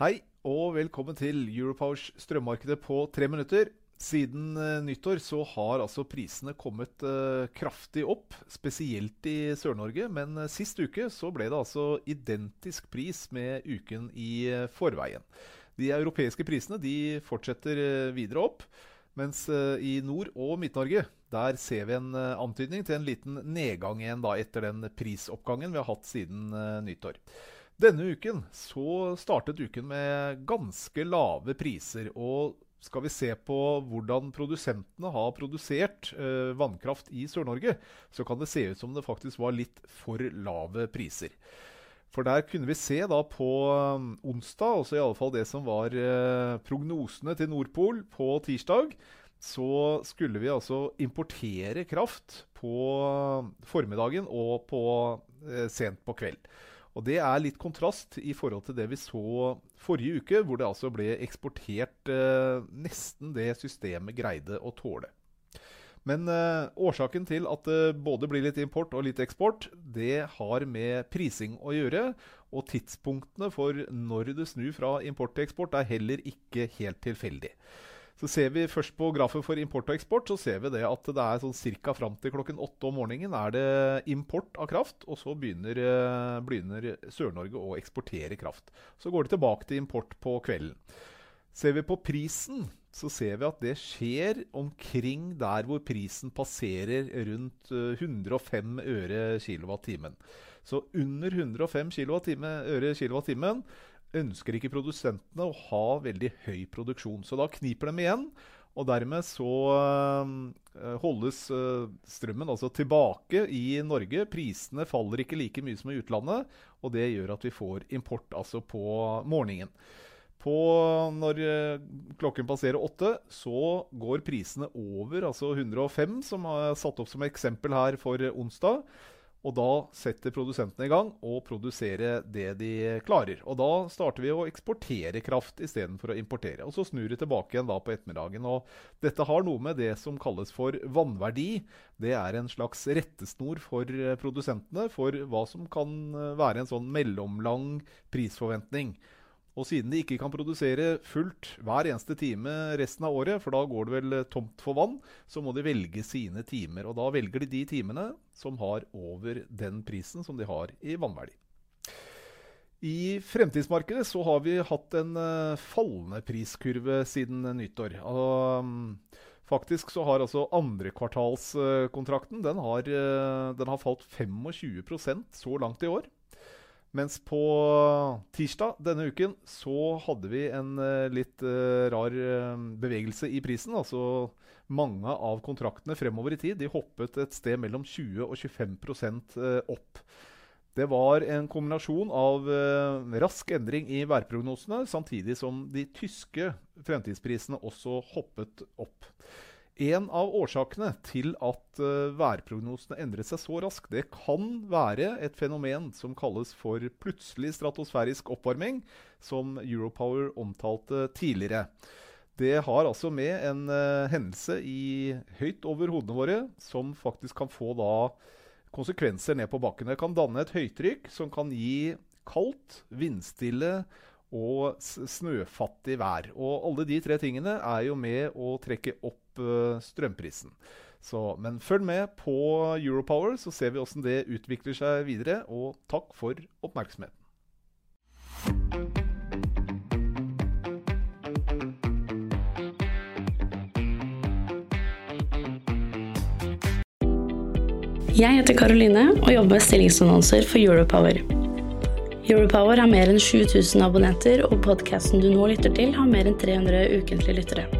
Hei og velkommen til Europowers strømmarkedet på tre minutter. Siden eh, nyttår så har altså prisene kommet eh, kraftig opp, spesielt i Sør-Norge. Men eh, sist uke så ble det altså identisk pris med uken i forveien. De europeiske prisene de fortsetter videre opp. Mens i Nord- og Midt-Norge der ser vi en antydning til en liten nedgang igjen da etter den prisoppgangen vi har hatt siden nyttår. Denne uken så startet uken med ganske lave priser. Og skal vi se på hvordan produsentene har produsert eh, vannkraft i Sør-Norge, så kan det se ut som det faktisk var litt for lave priser. For der kunne vi se da på um, onsdag, altså fall det som var eh, prognosene til Nordpol på tirsdag, så skulle vi altså importere kraft på formiddagen og på, eh, sent på kveld. Og Det er litt kontrast i forhold til det vi så forrige uke, hvor det altså ble eksportert eh, nesten det systemet greide å tåle. Men eh, årsaken til at det både blir litt import og litt eksport, det har med prising å gjøre. Og tidspunktene for når det snur fra import til eksport er heller ikke helt tilfeldig. Så ser vi først på grafen for import og eksport, så ser vi det at det er sånn ca. fram til klokken åtte om morgenen er det import av kraft, og så begynner, eh, begynner Sør-Norge å eksportere kraft. Så går det tilbake til import på kvelden. Ser vi på prisen, så ser vi at det skjer omkring der hvor prisen passerer rundt eh, 105 øre kilowattimen. Så under 105 kilowattime, øre kilowattimen ønsker ikke produsentene å ha veldig høy produksjon. Så da kniper de igjen, og dermed så øh, holdes øh, strømmen altså tilbake i Norge. Prisene faller ikke like mye som i utlandet, og det gjør at vi får import altså på morgenen. På, når øh, klokken passerer åtte, så går prisene over altså 105, som er satt opp som eksempel her for onsdag. Og da setter produsentene i gang og produserer det de klarer. Og da starter vi å eksportere kraft istedenfor å importere. Og så snur det tilbake igjen da på ettermiddagen. Og dette har noe med det som kalles for vannverdi. Det er en slags rettesnor for produsentene for hva som kan være en sånn mellomlang prisforventning. Og siden de ikke kan produsere fullt hver eneste time resten av året, for da går det vel tomt for vann, så må de velge sine timer. Og da velger de de timene som har over den prisen som de har i vannverdi. I fremtidsmarkedet så har vi hatt en uh, fallende priskurve siden nyttår. Uh, faktisk så har altså andrekvartalskontrakten den, har, uh, den har falt 25% så langt i år. Mens på tirsdag denne uken så hadde vi en uh, litt uh, rar uh, bevegelse i prisen. Altså mange av kontraktene fremover i tid de hoppet et sted mellom 20 og 25% opp. Det var en kombinasjon av rask endring i værprognosene, samtidig som de tyske fremtidsprisene også hoppet opp. En av årsakene til at uh, værprognosene endret seg så raskt, det kan være et fenomen som kalles for plutselig stratosfærisk oppvarming, som Europower omtalte tidligere. Det har altså med en uh, hendelse i høyt over hodene våre som faktisk kan få da konsekvenser ned på bakken. Det kan danne et høytrykk som kan gi kaldt, vindstille og snøfattig vær. Og alle de tre tingene er jo med å trekke opp strømprisen. Så, men følg med på Europower, så ser vi hvordan det utvikler seg videre. Og takk for oppmerksomheten. Jeg heter Karoline og jobber med stillingsannonser for Europower. Europower har mer enn 7000 abonnenter, og podkasten du nå lytter til, har mer enn 300 ukentlige lyttere.